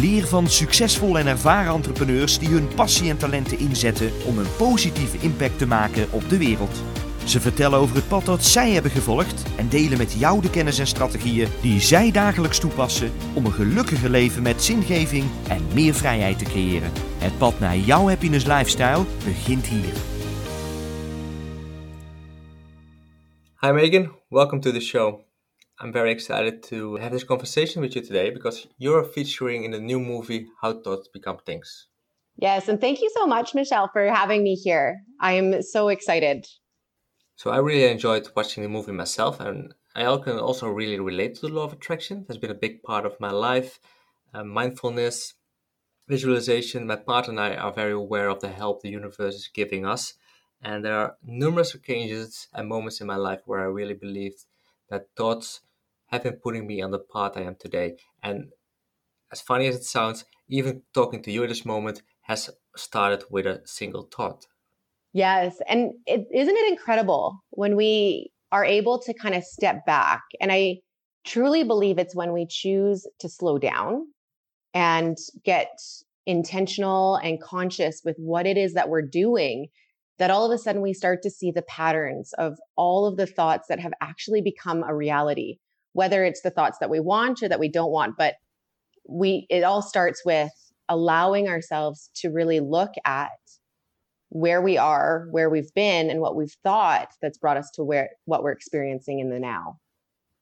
Leer van succesvolle en ervaren entrepreneurs die hun passie en talenten inzetten om een positieve impact te maken op de wereld. Ze vertellen over het pad dat zij hebben gevolgd en delen met jou de kennis en strategieën die zij dagelijks toepassen om een gelukkiger leven met zingeving en meer vrijheid te creëren. Het pad naar jouw happiness lifestyle begint hier. Hi Megan, welcome to the show. I'm very excited to have this conversation with you today because you're featuring in the new movie How Thoughts Become Things. Yes, and thank you so much, Michelle, for having me here. I am so excited. So I really enjoyed watching the movie myself, and I can also really relate to the law of attraction. That's been a big part of my life. Uh, mindfulness, visualization. My partner and I are very aware of the help the universe is giving us, and there are numerous occasions and moments in my life where I really believed that thoughts have been putting me on the path I am today. And as funny as it sounds, even talking to you at this moment has started with a single thought. Yes. And is isn't it incredible when we are able to kind of step back? And I truly believe it's when we choose to slow down and get intentional and conscious with what it is that we're doing that all of a sudden we start to see the patterns of all of the thoughts that have actually become a reality whether it's the thoughts that we want or that we don't want but we it all starts with allowing ourselves to really look at where we are, where we've been, and what we've thought that's brought us to where what we're experiencing in the now.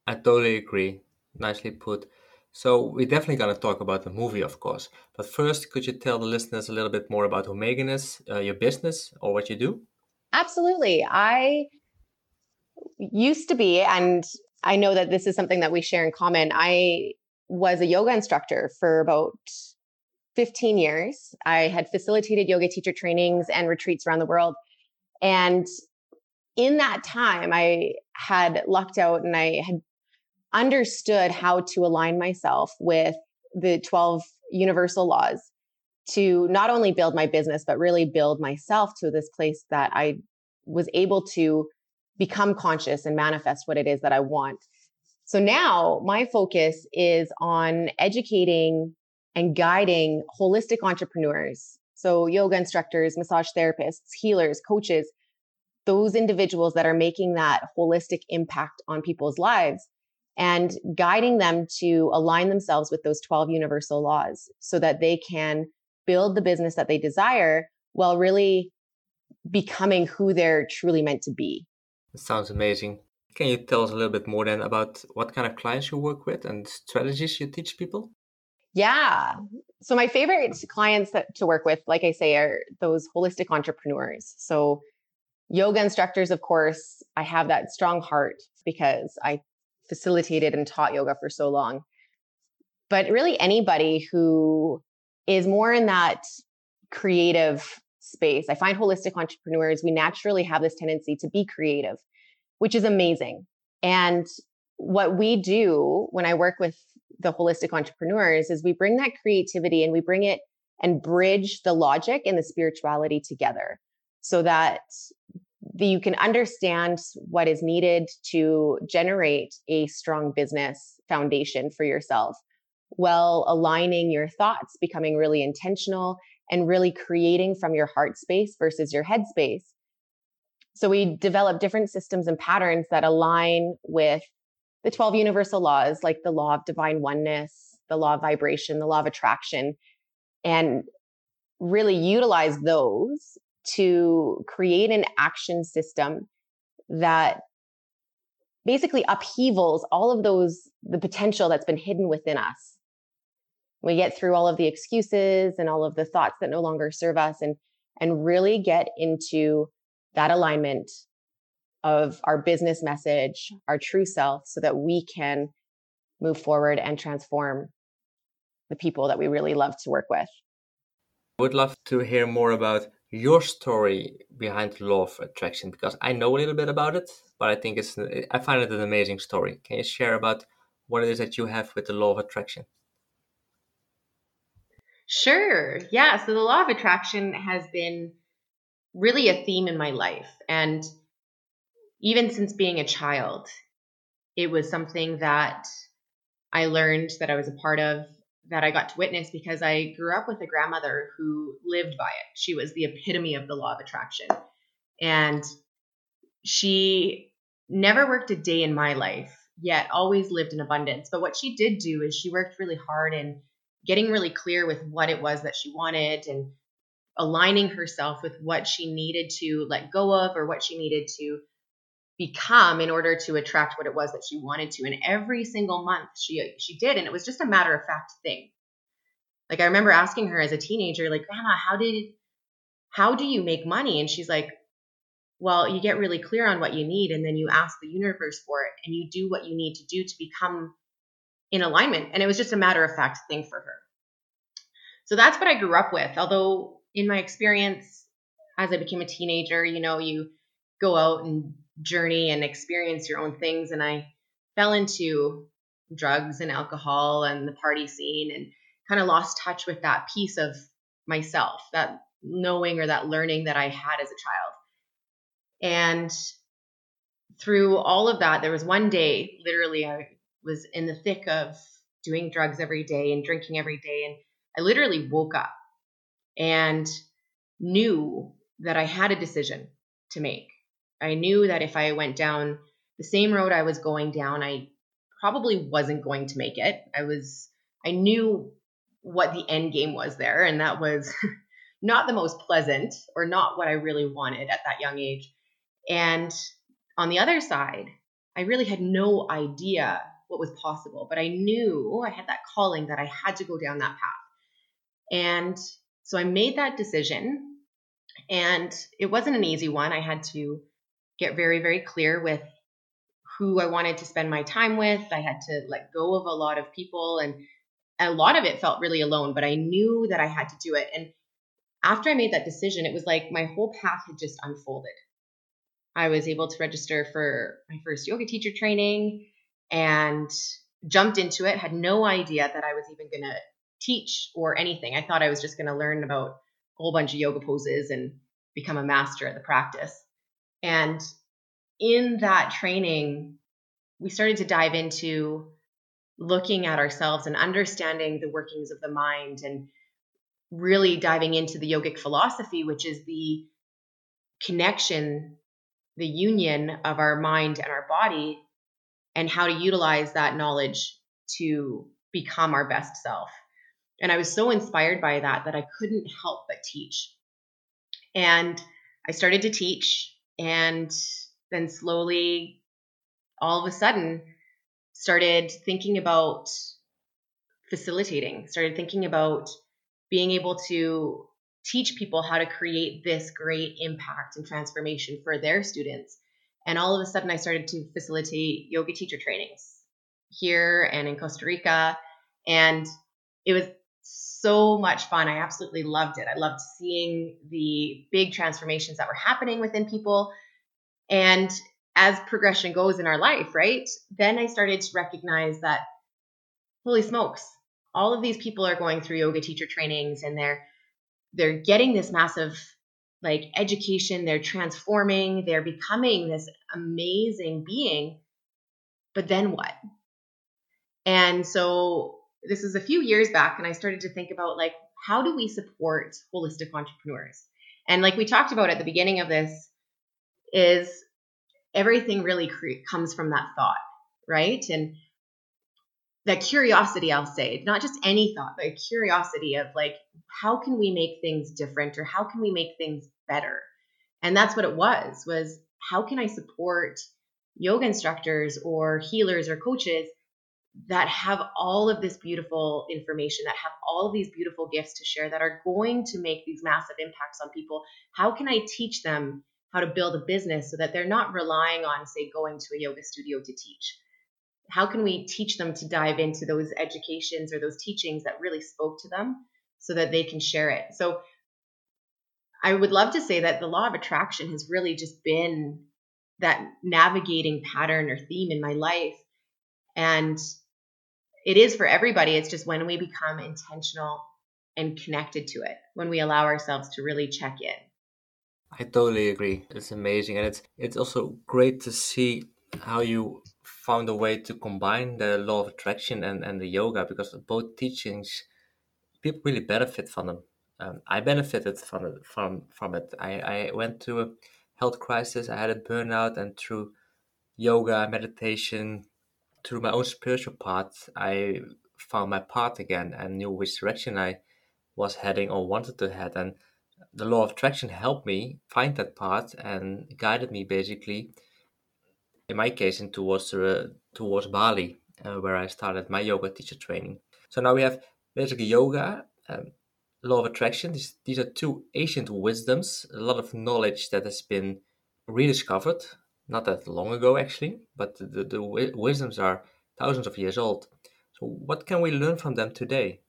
I totally agree. Nicely put. So we're definitely going to talk about the movie, of course. But first, could you tell the listeners a little bit more about who Megan is, uh, your business, or what you do? Absolutely. I used to be, and I know that this is something that we share in common. I was a yoga instructor for about 15 years. I had facilitated yoga teacher trainings and retreats around the world. And in that time, I had lucked out and I had understood how to align myself with the 12 universal laws to not only build my business, but really build myself to this place that I was able to become conscious and manifest what it is that I want. So now my focus is on educating and guiding holistic entrepreneurs. So, yoga instructors, massage therapists, healers, coaches, those individuals that are making that holistic impact on people's lives and guiding them to align themselves with those 12 universal laws so that they can build the business that they desire while really becoming who they're truly meant to be. It sounds amazing. Can you tell us a little bit more then about what kind of clients you work with and strategies you teach people? Yeah. So my favorite clients that to work with, like I say, are those holistic entrepreneurs. So yoga instructors, of course, I have that strong heart because I facilitated and taught yoga for so long. But really anybody who is more in that creative space. I find holistic entrepreneurs, we naturally have this tendency to be creative, which is amazing. And what we do when I work with the holistic entrepreneurs is we bring that creativity and we bring it and bridge the logic and the spirituality together so that the, you can understand what is needed to generate a strong business foundation for yourself while aligning your thoughts, becoming really intentional and really creating from your heart space versus your head space. So we develop different systems and patterns that align with the 12 universal laws, like the law of divine oneness, the law of vibration, the law of attraction, and really utilize those to create an action system that basically upheavals all of those, the potential that's been hidden within us. We get through all of the excuses and all of the thoughts that no longer serve us and, and really get into that alignment of our business message, our true self, so that we can move forward and transform the people that we really love to work with. Would love to hear more about your story behind law of attraction because I know a little bit about it, but I think it's I find it an amazing story. Can you share about what it is that you have with the law of attraction? Sure. Yeah. So the law of attraction has been really a theme in my life. And even since being a child, it was something that I learned that I was a part of, that I got to witness because I grew up with a grandmother who lived by it. She was the epitome of the law of attraction. And she never worked a day in my life, yet always lived in abundance. But what she did do is she worked really hard in getting really clear with what it was that she wanted and aligning herself with what she needed to let go of or what she needed to become in order to attract what it was that she wanted to. And every single month she she did. And it was just a matter of fact thing. Like i remember asking her as a teenager like grandma how did how do you make money? And she's like well you get really clear on what you need and then you ask the universe for it and you do what you need to do to become in alignment. And it was just a matter of fact thing for her. So that's what i grew up with. Although in my experience as i became a teenager you know you go out and journey and experience your own things. And I fell into drugs and alcohol and the party scene and kind of lost touch with that piece of myself, that knowing or that learning that I had as a child. And through all of that, there was one day, literally, I was in the thick of doing drugs every day and drinking every day. And I literally woke up and knew that I had a decision to make. I knew that if I went down the same road I was going down, I probably wasn't going to make it. I was, I knew what the end game was there, and that was not the most pleasant or not what I really wanted at that young age. And on the other side, I really had no idea what was possible, but I knew I had that calling that I had to go down that path. And so I made that decision, and it wasn't an easy one. I had to get very, very clear with who I wanted to spend my time with. I had to let go of a lot of people and a lot of it felt really alone, but I knew that I had to do it. And after I made that decision, it was like my whole path had just unfolded. I was able to register for my first yoga teacher training and jumped into it, had no idea that I was even going to teach or anything. I thought I was just going to learn about a whole bunch of yoga poses and become a master at the practice. And in that training, we started to dive into looking at ourselves and understanding the workings of the mind and really diving into the yogic philosophy, which is the connection, the union of our mind and our body, and how to utilize that knowledge to become our best self. And I was so inspired by that that I couldn't help but teach. And I started to teach and then slowly all of a sudden started thinking about facilitating started thinking about being able to teach people how to create this great impact and transformation for their students. And all of a sudden i started to facilitate yoga teacher trainings here and in costa rica. And it was so much fun. I absolutely loved it. I loved seeing the big transformations that were happening within people. And as progression goes in our life, right? Then I started to recognize that, holy smokes, all of these people are going through yoga teacher trainings and they're they're getting this massive like education they're transforming they're becoming this amazing being but then what and so this is a few years back and I started to think about like how do we support holistic entrepreneurs? And like we talked about at the beginning of this is everything really cre- comes from that thought, right? And that curiosity, I'll say, not just any thought, but curiosity of like, how can we make things different or how can we make things better? And that's what it was, was how can I support yoga instructors or healers or coaches that have all of this beautiful information, that have all of these beautiful gifts to share, that are going to make these massive impacts on people. How can I teach them how to build a business so that they're not relying on, say, going to a yoga studio to teach? How can we teach them to dive into those educations or those teachings that really spoke to them so that they can share it? So I would love to say that the law of attraction has really just been that navigating pattern or theme in my life. And it is for everybody. It's just when we become intentional and connected to it, when we allow ourselves to really check in. I totally agree. It's amazing. And it's it's also great to see how you found a way to combine the law of attraction and, and the yoga because both teachings people really benefit from them. Um, I benefited from it from from it. I, I went through a health crisis, I had a burnout and through yoga, meditation, through my own spiritual path, I found my path again and knew which direction I was heading or wanted to head. And the law of attraction helped me find that path and guided me basically, in my case, in towards uh, towards Bali, uh, where I started my yoga teacher training. So now we have basically yoga, um, law of attraction. These, these are two ancient wisdoms, a lot of knowledge that has been rediscovered, not that long ago actually, but the, the, wisdoms are thousands of years old. So, what can we learn from them today?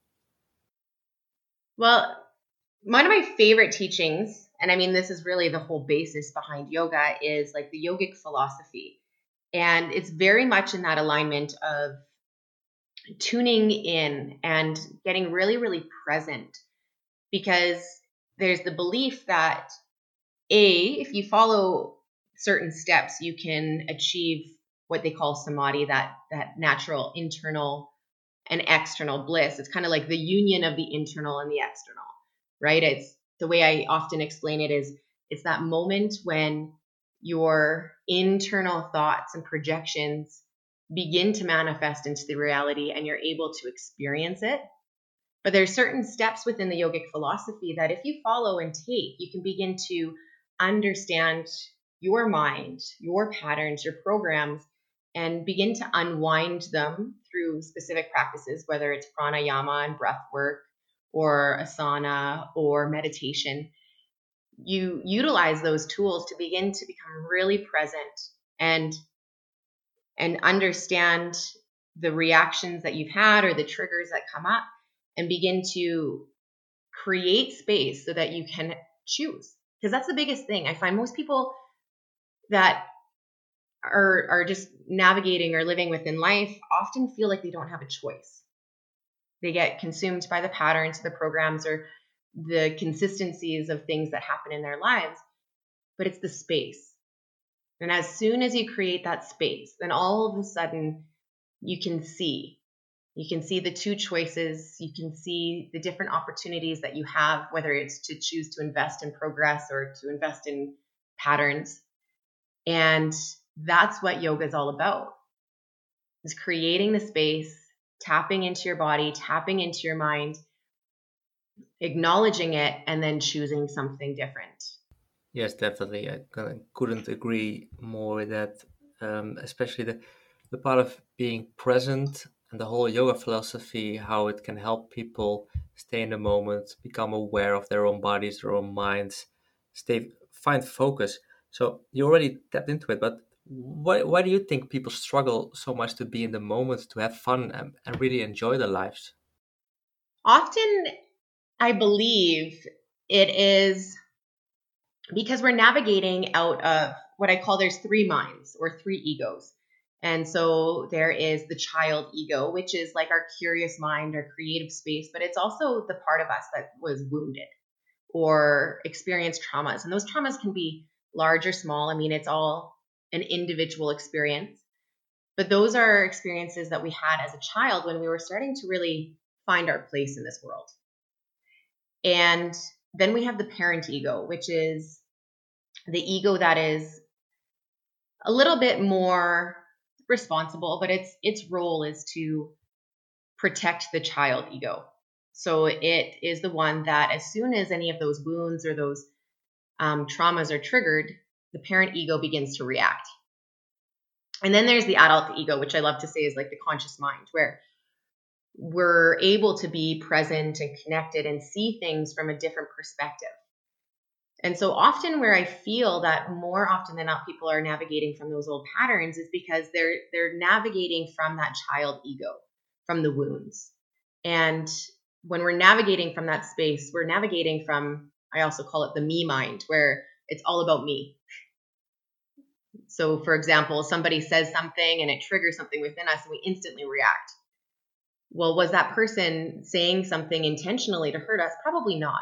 Well, one of my favorite teachings, and I mean, this is really the whole basis behind yoga, is like the yogic philosophy. And it's very much in that alignment of tuning in and getting really, really present because there's the belief that A, if you follow certain steps, you can achieve what they call samadhi, that, that natural internal and external bliss. It's kind of like the union of the internal and the external right? It's the way I often explain it is it's that moment when your internal thoughts and projections begin to manifest into the reality and you're able to experience it. But there's certain steps within the yogic philosophy that if you follow and take, you can begin to understand your mind, your patterns, your programs, and begin to unwind them through specific practices, whether it's pranayama and breath work, or asana or meditation, you utilize those tools to begin to become really present and and understand the reactions that you've had or the triggers that come up and begin to create space so that you can choose. Because that's the biggest thing. I find most people that are are just navigating or living within life often feel like they don't have a choice they get consumed by the patterns, the programs, or the consistencies of things that happen in their lives. But it's the space. And as soon as you create that space, then all of a sudden you can see. You can see the two choices. You can see the different opportunities that you have, whether it's to choose to invest in progress or to invest in patterns. And that's what yoga is all about is creating the space tapping into your body, tapping into your mind, acknowledging it, and then choosing something different. Yes, definitely. I couldn't agree more with that. Um, especially the, the part of being present and the whole yoga philosophy, how it can help people stay in the moment, become aware of their own bodies, their own minds, stay find focus. So you already tapped into it, but why, why do you think people struggle so much to be in the moment, to have fun and, and really enjoy their lives? Often, I believe it is because we're navigating out of what I call there's three minds or three egos. And so there is the child ego, which is like our curious mind, our creative space, but it's also the part of us that was wounded or experienced traumas. And those traumas can be large or small. I mean, it's all an individual experience. But those are experiences that we had as a child when we were starting to really find our place in this world. And then we have the parent ego, which is the ego that is a little bit more responsible, but its its role is to protect the child ego. So it is the one that as soon as any of those wounds or those um, traumas are triggered, the parent ego begins to react. And then there's the adult ego, which I love to say is like the conscious mind, where we're able to be present and connected and see things from a different perspective. And so often where I feel that more often than not people are navigating from those old patterns is because they're they're navigating from that child ego, from the wounds. And when we're navigating from that space, we're navigating from I also call it the me mind, where it's all about me. So, for example, somebody says something and it triggers something within us and we instantly react. Well, was that person saying something intentionally to hurt us? Probably not.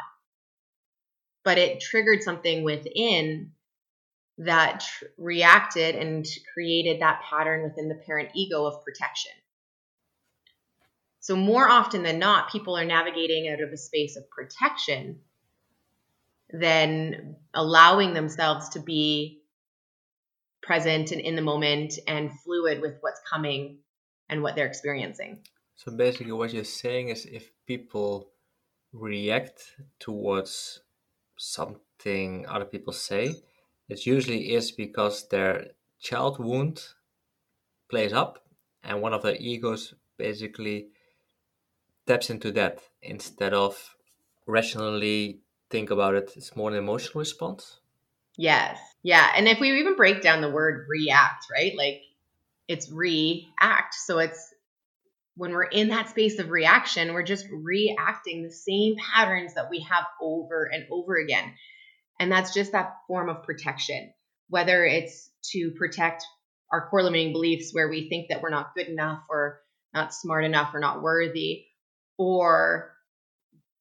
But it triggered something within that tr- reacted and created that pattern within the parent ego of protection. So, more often than not, people are navigating out of a space of protection than allowing themselves to be present and in the moment and fluid with what's coming and what they're experiencing. So, basically, what you're saying is if people react towards something other people say, it usually is because their child wound plays up and one of their egos basically taps into that instead of rationally think about it it's more an emotional response? Yes. Yeah and if we even break down the word react right? Like it's react. So it's when we're in that space of reaction we're just reacting the same patterns that we have over and over again. And that's just that form of protection. Whether it's to protect our core limiting beliefs where we think that we're not good enough or not smart enough or not worthy or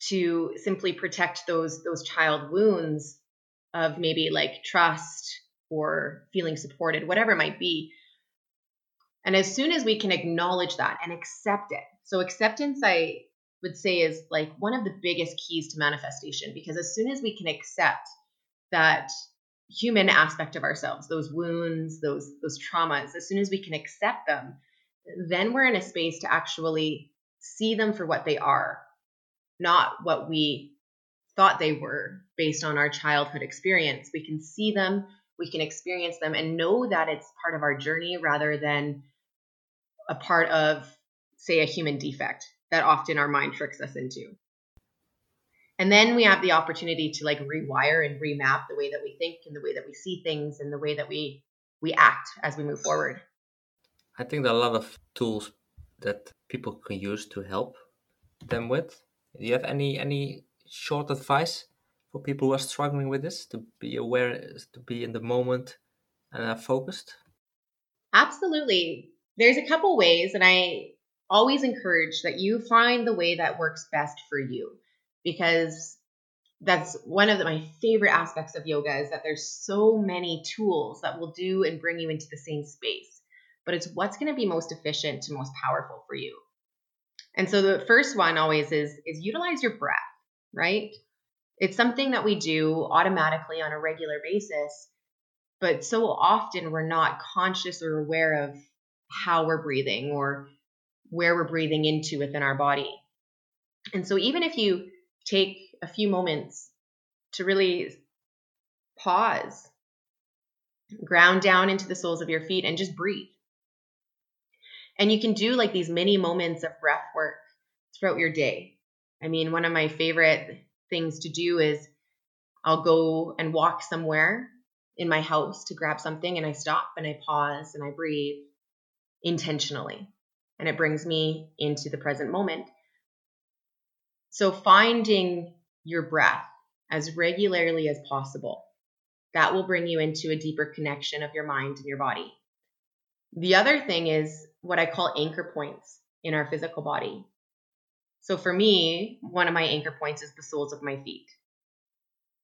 to simply protect those those child wounds of maybe like trust or feeling supported whatever it might be. And as soon as we can acknowledge that and accept it so acceptance i would say is like one of the biggest keys to manifestation because as soon as we can accept that human aspect of ourselves those wounds those those traumas as soon as we can accept them then we're in a space to actually see them for what they are, not what we thought they were based on our childhood experience. We can see them, we can experience them, and know that it's part of our journey rather than a part of, say, a human defect that often our mind tricks us into. And then we have the opportunity to like rewire and remap the way that we think and the way that we see things and the way that we we act as we move forward. I think there are a lot of tools that people can use to help them with? Do you have any any short advice for people who are struggling with this to be aware, to be in the moment and uh, focused? Absolutely. There's a couple ways, and I always encourage that you find the way that works best for you because that's one of the, my favorite aspects of yoga is that there's so many tools that will do and bring you into the same space but it's what's going to be most efficient and most powerful for you. And so the first one always is is utilize your breath, right? It's something that we do automatically on a regular basis, but so often we're not conscious or aware of how we're breathing or where we're breathing into within our body. And so even if you take a few moments to really pause, ground down into the soles of your feet and just breathe. And you can do like these mini moments of breath work throughout your day. I mean, one of my favorite things to do is I'll go and walk somewhere in my house to grab something and I stop and I pause and I breathe intentionally. And it brings me into the present moment. So finding your breath as regularly as possible, that will bring you into a deeper connection of your mind and your body. The other thing is what I call anchor points in our physical body. So for me, one of my anchor points is the soles of my feet.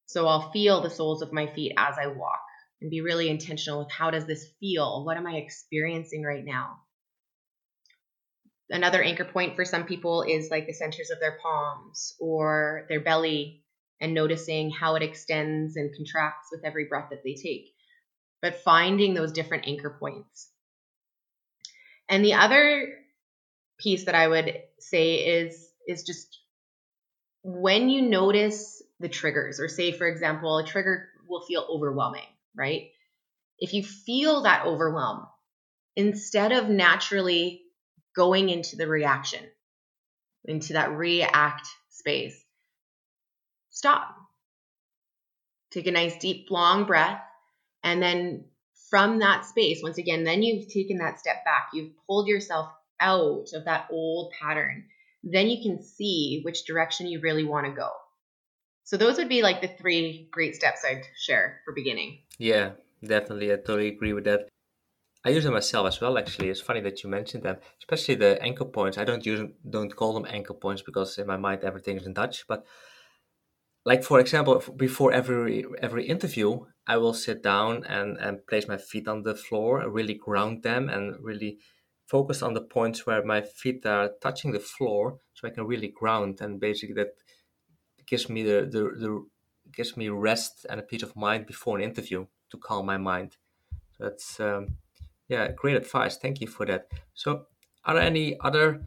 So I'll feel the soles of my feet as I walk and be really intentional with how does this feel? What am I experiencing right now? Another anchor point for some people is like the centers of their palms or their belly and noticing how it extends and contracts with every breath that they take. But finding those different anchor points and the other piece that I would say is is just when you notice the triggers or say for example a trigger will feel overwhelming, right? If you feel that overwhelm, instead of naturally going into the reaction, into that react space, stop. Take a nice deep long breath and then from that space, once again, then you've taken that step back, you've pulled yourself out of that old pattern. Then you can see which direction you really want to go. So those would be like the three great steps I'd share for beginning. Yeah, definitely. I totally agree with that. I use them myself as well. Actually, it's funny that you mentioned them, especially the anchor points. I don't use don't call them anchor points because in my mind everything is in Dutch. But like for example, before every every interview, I will sit down and and place my feet on the floor, really ground them, and really focus on the points where my feet are touching the floor, so I can really ground. And basically, that gives me the the, the gives me rest and a peace of mind before an interview to calm my mind. That's um, yeah, great advice. Thank you for that. So, are there any other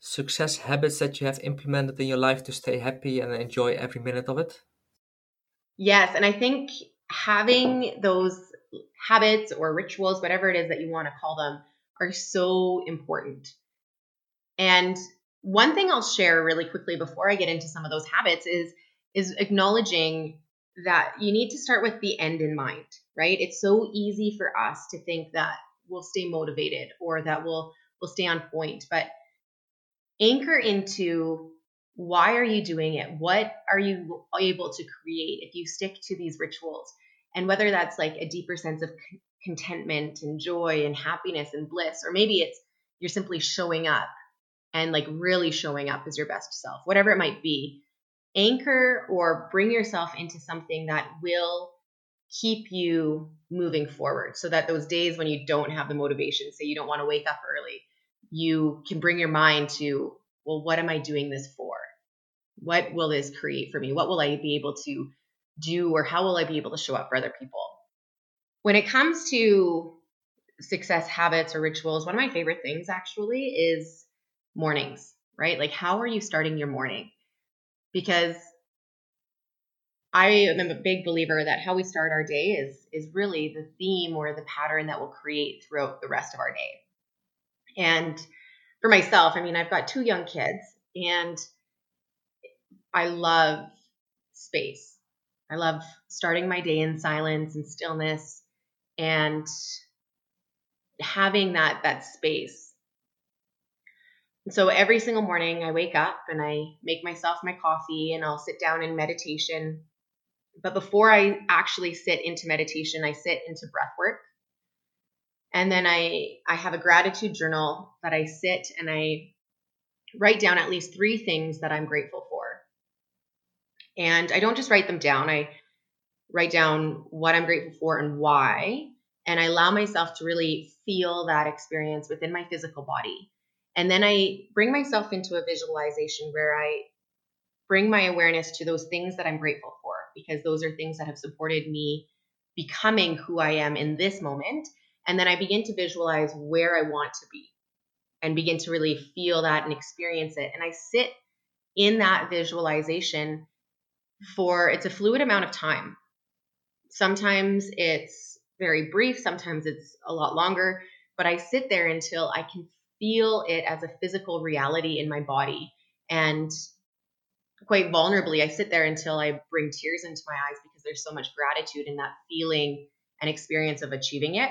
success habits that you have implemented in your life to stay happy and enjoy every minute of it? Yes, and I think having those habits or rituals, whatever it is that you want to call them, are so important. And one thing I'll share really quickly before I get into some of those habits is is acknowledging that you need to start with the end in mind, right? It's so easy for us to think that we'll stay motivated or that we'll we'll stay on point, but anchor into why are you doing it? What are you able to create if you stick to these rituals? And whether that's like a deeper sense of contentment and joy and happiness and bliss, or maybe it's you're simply showing up and like really showing up as your best self, whatever it might be anchor or bring yourself into something that will keep you moving forward so that those days when you don't have the motivation, say you don't want to wake up early, you can bring your mind to, well, what am I doing this for? What will this create for me? What will I be able to do or how will I be able to show up for other people? When it comes to success habits or rituals, one of my favorite things actually is mornings, right? Like, how are you starting your morning? because I am a big believer that how we start our day is is really the theme or the pattern that will create throughout the rest of our day. And for myself, I mean, I've got two young kids and I love space. I love starting my day in silence and stillness and having that that space And so every single morning I wake up and I make myself my coffee and I'll sit down in meditation. But before I actually sit into meditation, I sit into breath work. And then I I have a gratitude journal that I sit and I write down at least 3 things that I'm grateful for. And I don't just write them down. I write down what I'm grateful for and why. And I allow myself to really feel that experience within my physical body. And then I bring myself into a visualization where I bring my awareness to those things that I'm grateful for, because those are things that have supported me becoming who I am in this moment. And then I begin to visualize where I want to be and begin to really feel that and experience it. And I sit in that visualization for it's a fluid amount of time. Sometimes it's very brief, sometimes it's a lot longer, but I sit there until I can feel it as a physical reality in my body. And quite vulnerably, I sit there until I bring tears into my eyes because there's so much gratitude in that feeling and experience of achieving it.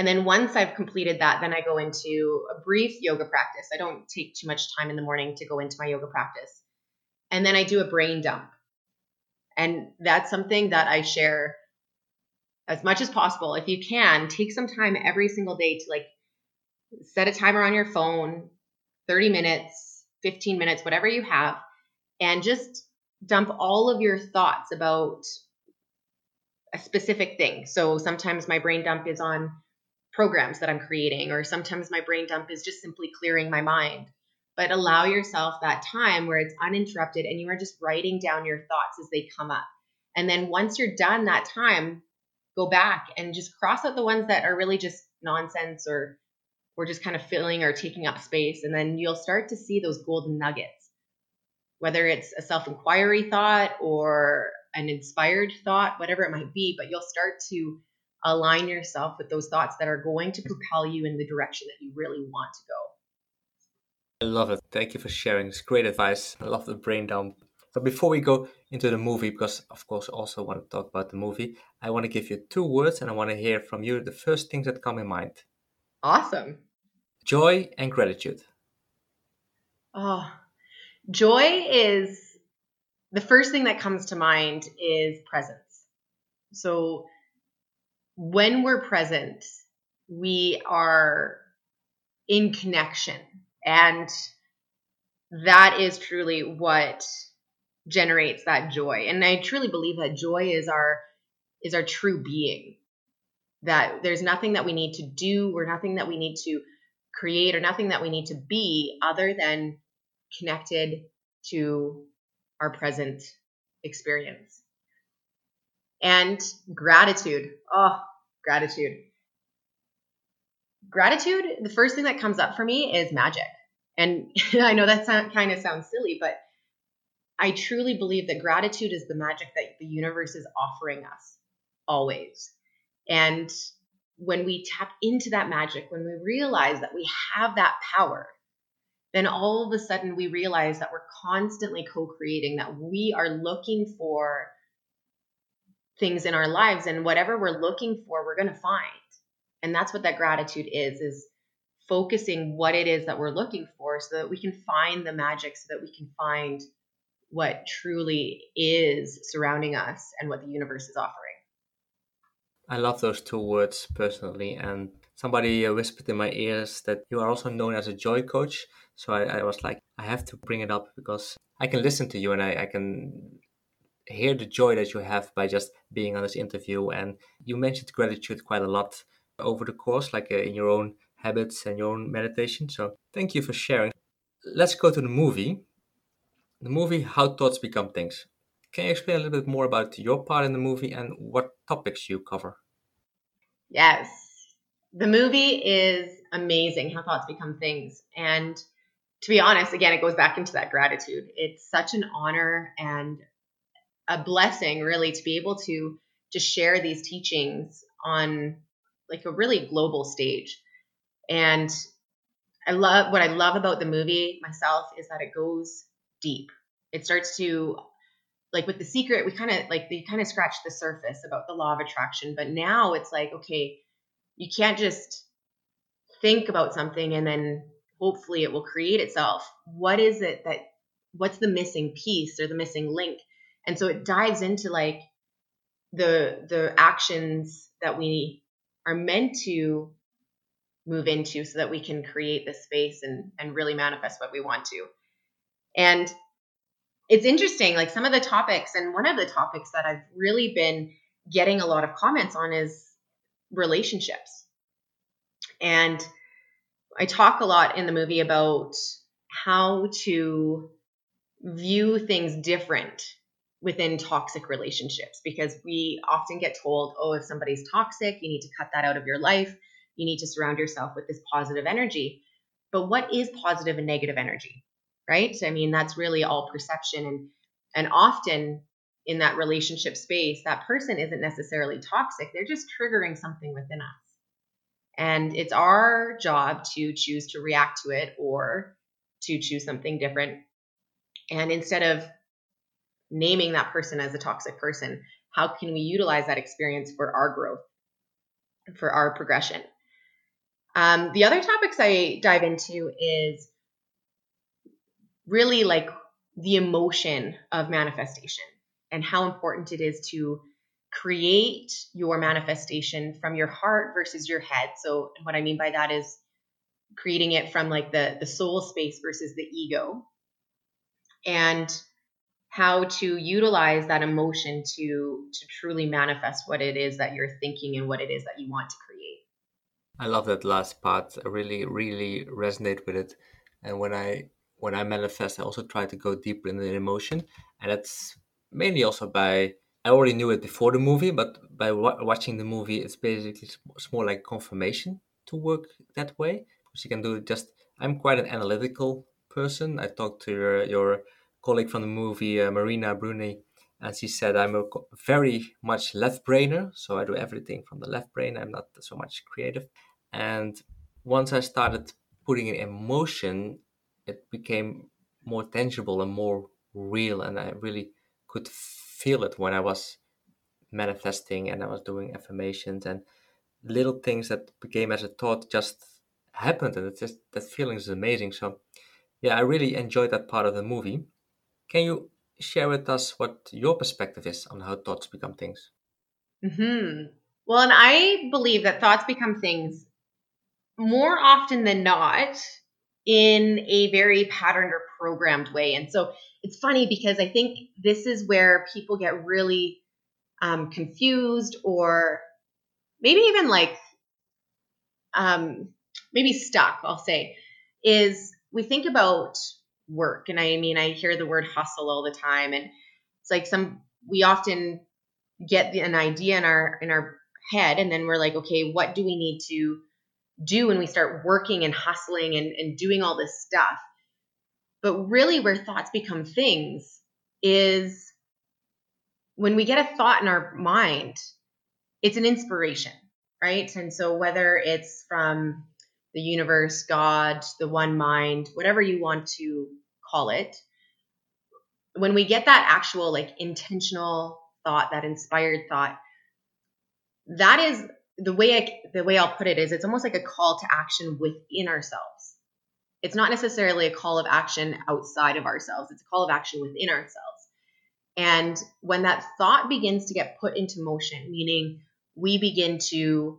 And then once I've completed that, then I go into a brief yoga practice. I don't take too much time in the morning to go into my yoga practice. And then I do a brain dump. And that's something that I share as much as possible. If you can, take some time every single day to like set a timer on your phone 30 minutes 15 minutes whatever you have and just dump all of your thoughts about a specific thing so sometimes my brain dump is on programs that i'm creating or sometimes my brain dump is just simply clearing my mind. But allow yourself that time where it's uninterrupted and you are just writing down your thoughts as they come up. And then once you're done that time go back and just cross out the ones that are really just nonsense or we're just kind of filling or taking up space. And then you'll start to see those golden nuggets, whether it's a self inquiry thought or an inspired thought, whatever it might be, but you'll start to align yourself with those thoughts that are going to propel you in the direction that you really want to go. I love it. Thank you for sharing. It's great advice. I love the brain dump. But before we go into the movie, because of course I also want to talk about the movie, I want to give you two words and I want to hear from you the first things that come in mind. Awesome. Joy and gratitude. Oh, joy is the first thing that comes to mind is presence. So when we're present, we are in connection. And that is truly what generates that joy. And I truly believe that joy is our is our true being. That there's nothing that we need to do or nothing that we need to create or nothing that we need to be other than connected to our present experience. And gratitude. Oh, gratitude. Gratitude, the first thing that comes up for me is magic. And I know that sound, kind of sounds silly, but I truly believe that gratitude is the magic that the universe is offering us always. And when we tap into that magic, when we realize that we have that power, then all of a sudden we realize that we're constantly co creating, that we are looking for things in our lives and whatever we're looking for, we're going to find. And that's what that gratitude is, is focusing what it is that we're looking for so that we can find the magic, so that we can find what truly is surrounding us and what the universe is offering. I love those two words personally. And somebody uh, whispered in my ears that you are also known as a joy coach. So I, I was like, I have to bring it up because I can listen to you and I, I can hear the joy that you have by just being on this interview. And you mentioned gratitude quite a lot over the course, like uh, in your own habits and your own meditation. So thank you for sharing. Let's go to the movie. The movie How Thoughts Become Things. Can you explain a little bit more about your part in the movie and what topics you cover? Yes. The movie is amazing how thoughts become things. And to be honest, again, it goes back into that gratitude. It's such an honor and a blessing, really, to be able to to share these teachings on like a really global stage. And I love what I love about the movie myself is that it goes deep. It starts to like with the secret, we kind of like they kind of scratched the surface about the law of attraction, but now it's like, okay, you can't just think about something and then hopefully it will create itself. What is it that what's the missing piece or the missing link? And so it dives into like the the actions that we are meant to move into so that we can create the space and and really manifest what we want to. And it's interesting, like some of the topics, and one of the topics that I've really been getting a lot of comments on is relationships. And I talk a lot in the movie about how to view things different within toxic relationships because we often get told, oh, if somebody's toxic, you need to cut that out of your life. You need to surround yourself with this positive energy. But what is positive and negative energy? right? I mean, that's really all perception and and often in that relationship space, that person isn't necessarily toxic. They're just triggering something within us. And it's our job to choose to react to it or to choose something different. And instead of naming that person as a toxic person, how can we utilize that experience for our growth, for our progression? Um, the other topics I dive into is really like the emotion of manifestation and how important it is to create your manifestation from your heart versus your head. So what I mean by that is creating it from like the the soul space versus the ego and how to utilize that emotion to to truly manifest what it is that you're thinking and what it is that you want to create. I love that last part. I really really resonate with it. And when I when I manifest, I also try to go deeper in the emotion, and that's mainly also by I already knew it before the movie, but by watching the movie, it's basically it's more like confirmation to work that way because you can do just. I'm quite an analytical person. I talked to your, your colleague from the movie, uh, Marina Bruni, and she said I'm a very much left brainer, so I do everything from the left brain. I'm not so much creative. And once I started putting it in emotion, it became more tangible and more real and i really could feel it when i was manifesting and i was doing affirmations and little things that became as a thought just happened and it's just that feeling is amazing so yeah i really enjoyed that part of the movie can you share with us what your perspective is on how thoughts become things? Hmm. Well, and I believe that thoughts become things more often than not in a very patterned or programmed way. And so it's funny because I think this is where people get really um, confused or maybe even like um, maybe stuck, I'll say, is we think about work. And I mean, I hear the word hustle all the time. And it's like some, we often get an idea in our, in our head. And then we're like, okay, what do we need to do when we start working and hustling and, and doing all this stuff? But really, where thoughts become things is when we get a thought in our mind, it's an inspiration, right? And so, whether it's from the universe, God, the one mind, whatever you want to call it, when we get that actual, like, intentional thought, that inspired thought, that is the way I, the way I'll put it is it's almost like a call to action within ourselves. It's not necessarily a call of action outside of ourselves. It's a call of action within ourselves. And when that thought begins to get put into motion, meaning we begin to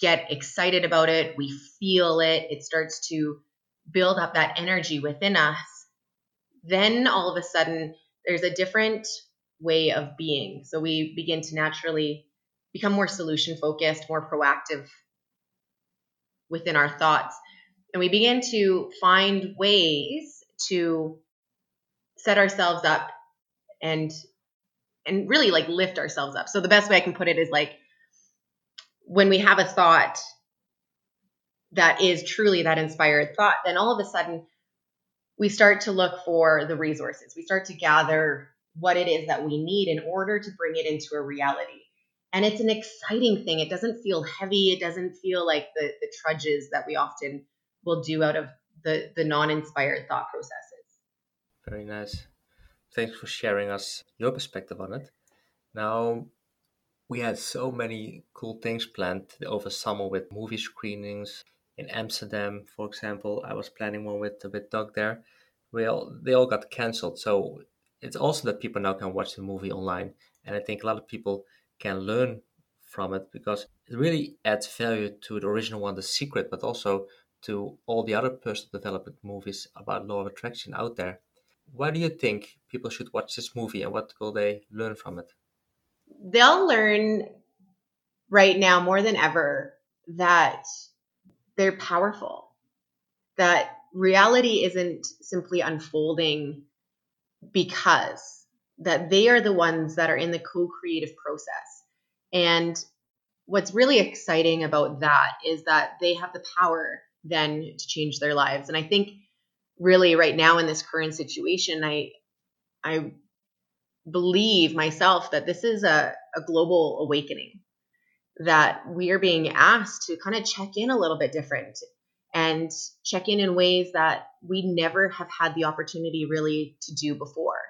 get excited about it, we feel it, it starts to build up that energy within us, then all of a sudden there's a different way of being. So we begin to naturally become more solution focused, more proactive within our thoughts. And we begin to find ways to set ourselves up and and really like lift ourselves up. So the best way I can put it is like when we have a thought that is truly that inspired thought, then all of a sudden we start to look for the resources. We start to gather what it is that we need in order to bring it into a reality and it's an exciting thing. It doesn't feel heavy. It doesn't feel like the the trudges that we often will do out of the the non-inspired thought processes. Very nice. Thanks for sharing us your perspective on it. Now, we had so many cool things planned over summer with movie screenings in Amsterdam, for example. I was planning one with with Doug there. We all they all got cancelled. So it's also that people now can watch the movie online. And I think a lot of people can learn from it because it really adds value to the original one, The Secret, but also to all the other personal development movies about law of attraction out there. Why do you think people should watch this movie and what will they learn from it? They'll learn right now more than ever that they're powerful, that reality isn't simply unfolding because that they are the ones that are in the co-creative process. And what's really exciting about that is that they have the power then to change their lives. And I think really right now in this current situation, I I believe myself that this is a, a global awakening that we are being asked to kind of check in a little bit different and check in in ways that we never have had the opportunity really to do before.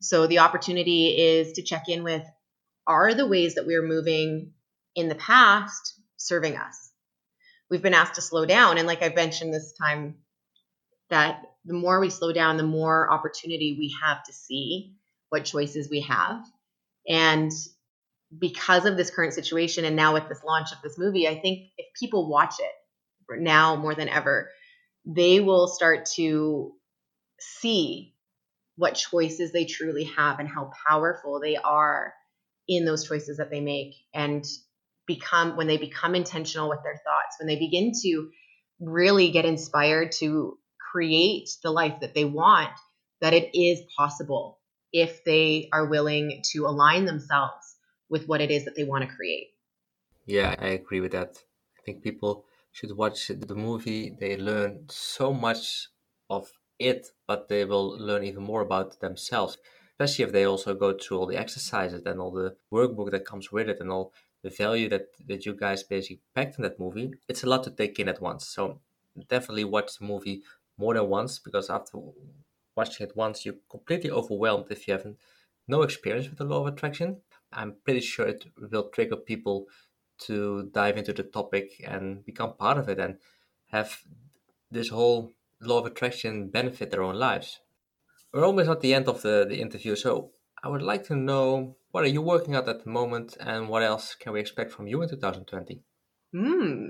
So the opportunity is to check in with are the ways that we're moving in the past serving us? We've been asked to slow down. And like I've mentioned this time, that the more we slow down, the more opportunity we have to see what choices we have. And because of this current situation, and now with this launch of this movie, I think if people watch it now more than ever, they will start to see what choices they truly have and how powerful they are in those choices that they make and become when they become intentional with their thoughts when they begin to really get inspired to create the life that they want that it is possible if they are willing to align themselves with what it is that they want to create yeah i agree with that i think people should watch the movie they learn so much of it, but they will learn even more about themselves, especially if they also go through all the exercises and all the workbook that comes with it and all the value that, that you guys basically packed in that movie. It's a lot to take in at once. So definitely watch the movie more than once because after watching it once, you're completely overwhelmed if you have no experience with the law of attraction. I'm pretty sure it will trigger people to dive into the topic and become part of it and have this whole law of attraction benefit their own lives. we're almost at the end of the, the interview, so I would like to know what are you working at at the moment, and what else can we expect from you in 2020? Hmm.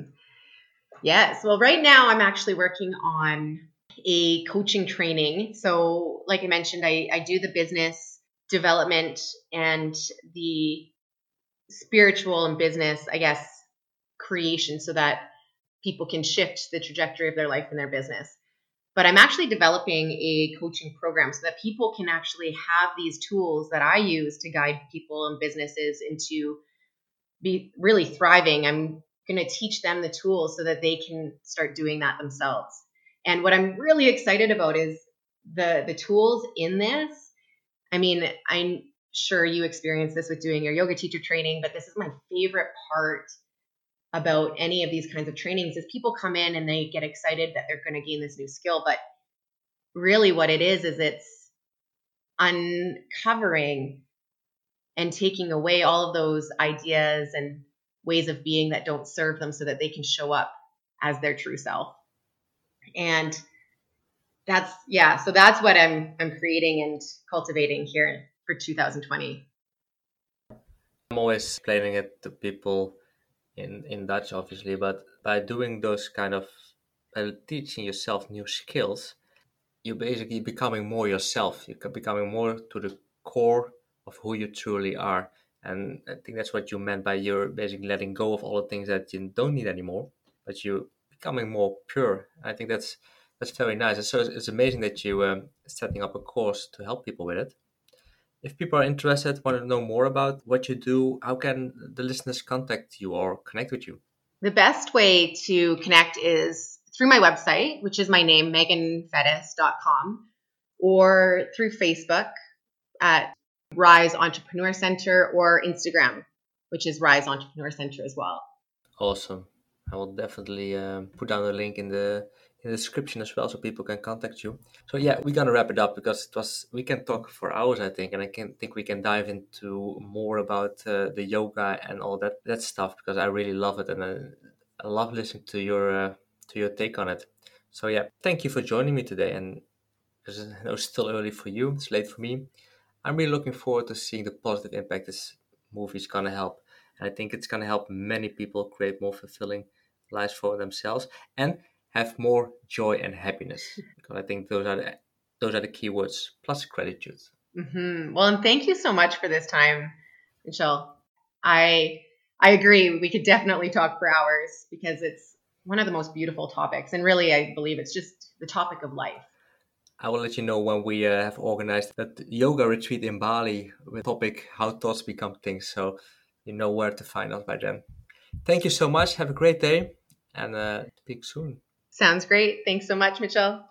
Yes. Well, right now I'm actually working on a coaching training. So, like I mentioned, I, I do the business development and the spiritual and business, I guess, creation so that people can shift the trajectory of their life and their business. But I'm actually developing a coaching program so that people can actually have these tools that I use to guide people and businesses into be really thriving. I'm going to teach them the tools so that they can start doing that themselves. And what I'm really excited about is the the tools in this. I mean, I'm sure you experience this with doing your yoga teacher training, but this is my favorite part about any of these kinds of trainings is people come in and they get excited that they're going to gain this new skill, but really what it is is it's uncovering and taking away all of those ideas and ways of being that don't serve them so that they can show up as their true self. And that's yeah, so that's what I'm I'm creating and cultivating here for 2020. I'm always explaining it to people in in Dutch obviously, but by doing those kind of by teaching yourself new skills, you're basically becoming more yourself. You're becoming more to the core of who you truly are. And I think that's what you meant by you're basically letting go of all the things that you don't need anymore, but you're becoming more pure. I think that's that's very nice. And so it's amazing that you um, setting up a course to help people with it. If people are interested, want to know more about what you do, how can the listeners contact you or connect with you? The best way to connect is through my website, which is my name, meganfettis.com, or through Facebook at Rise Entrepreneur Center or Instagram, which is Rise Entrepreneur Center as well. Awesome. I will definitely um, put down the link in the in the description as well so people can contact you. So yeah, we're gonna wrap it up because it was we can talk for hours I think, and I can think we can dive into more about uh, the yoga and all that that stuff because I really love it and I, I love listening to your uh, to your take on it. So yeah, thank you for joining me today. And it's still early for you, it's late for me. I'm really looking forward to seeing the positive impact this movie is gonna help. And I think it's gonna help many people create more fulfilling lives for themselves and have more joy and happiness. Because I think those are the those are the key words plus gratitude. Mm-hmm. Well, and thank you so much for this time, Michelle. I I agree. We could definitely talk for hours because it's one of the most beautiful topics, and really, I believe it's just the topic of life. I will let you know when we uh, have organized that yoga retreat in Bali with topic how thoughts become things. So you know where to find us by then. Thank you so much. Have a great day and uh, speak soon. Sounds great. Thanks so much, Mitchell.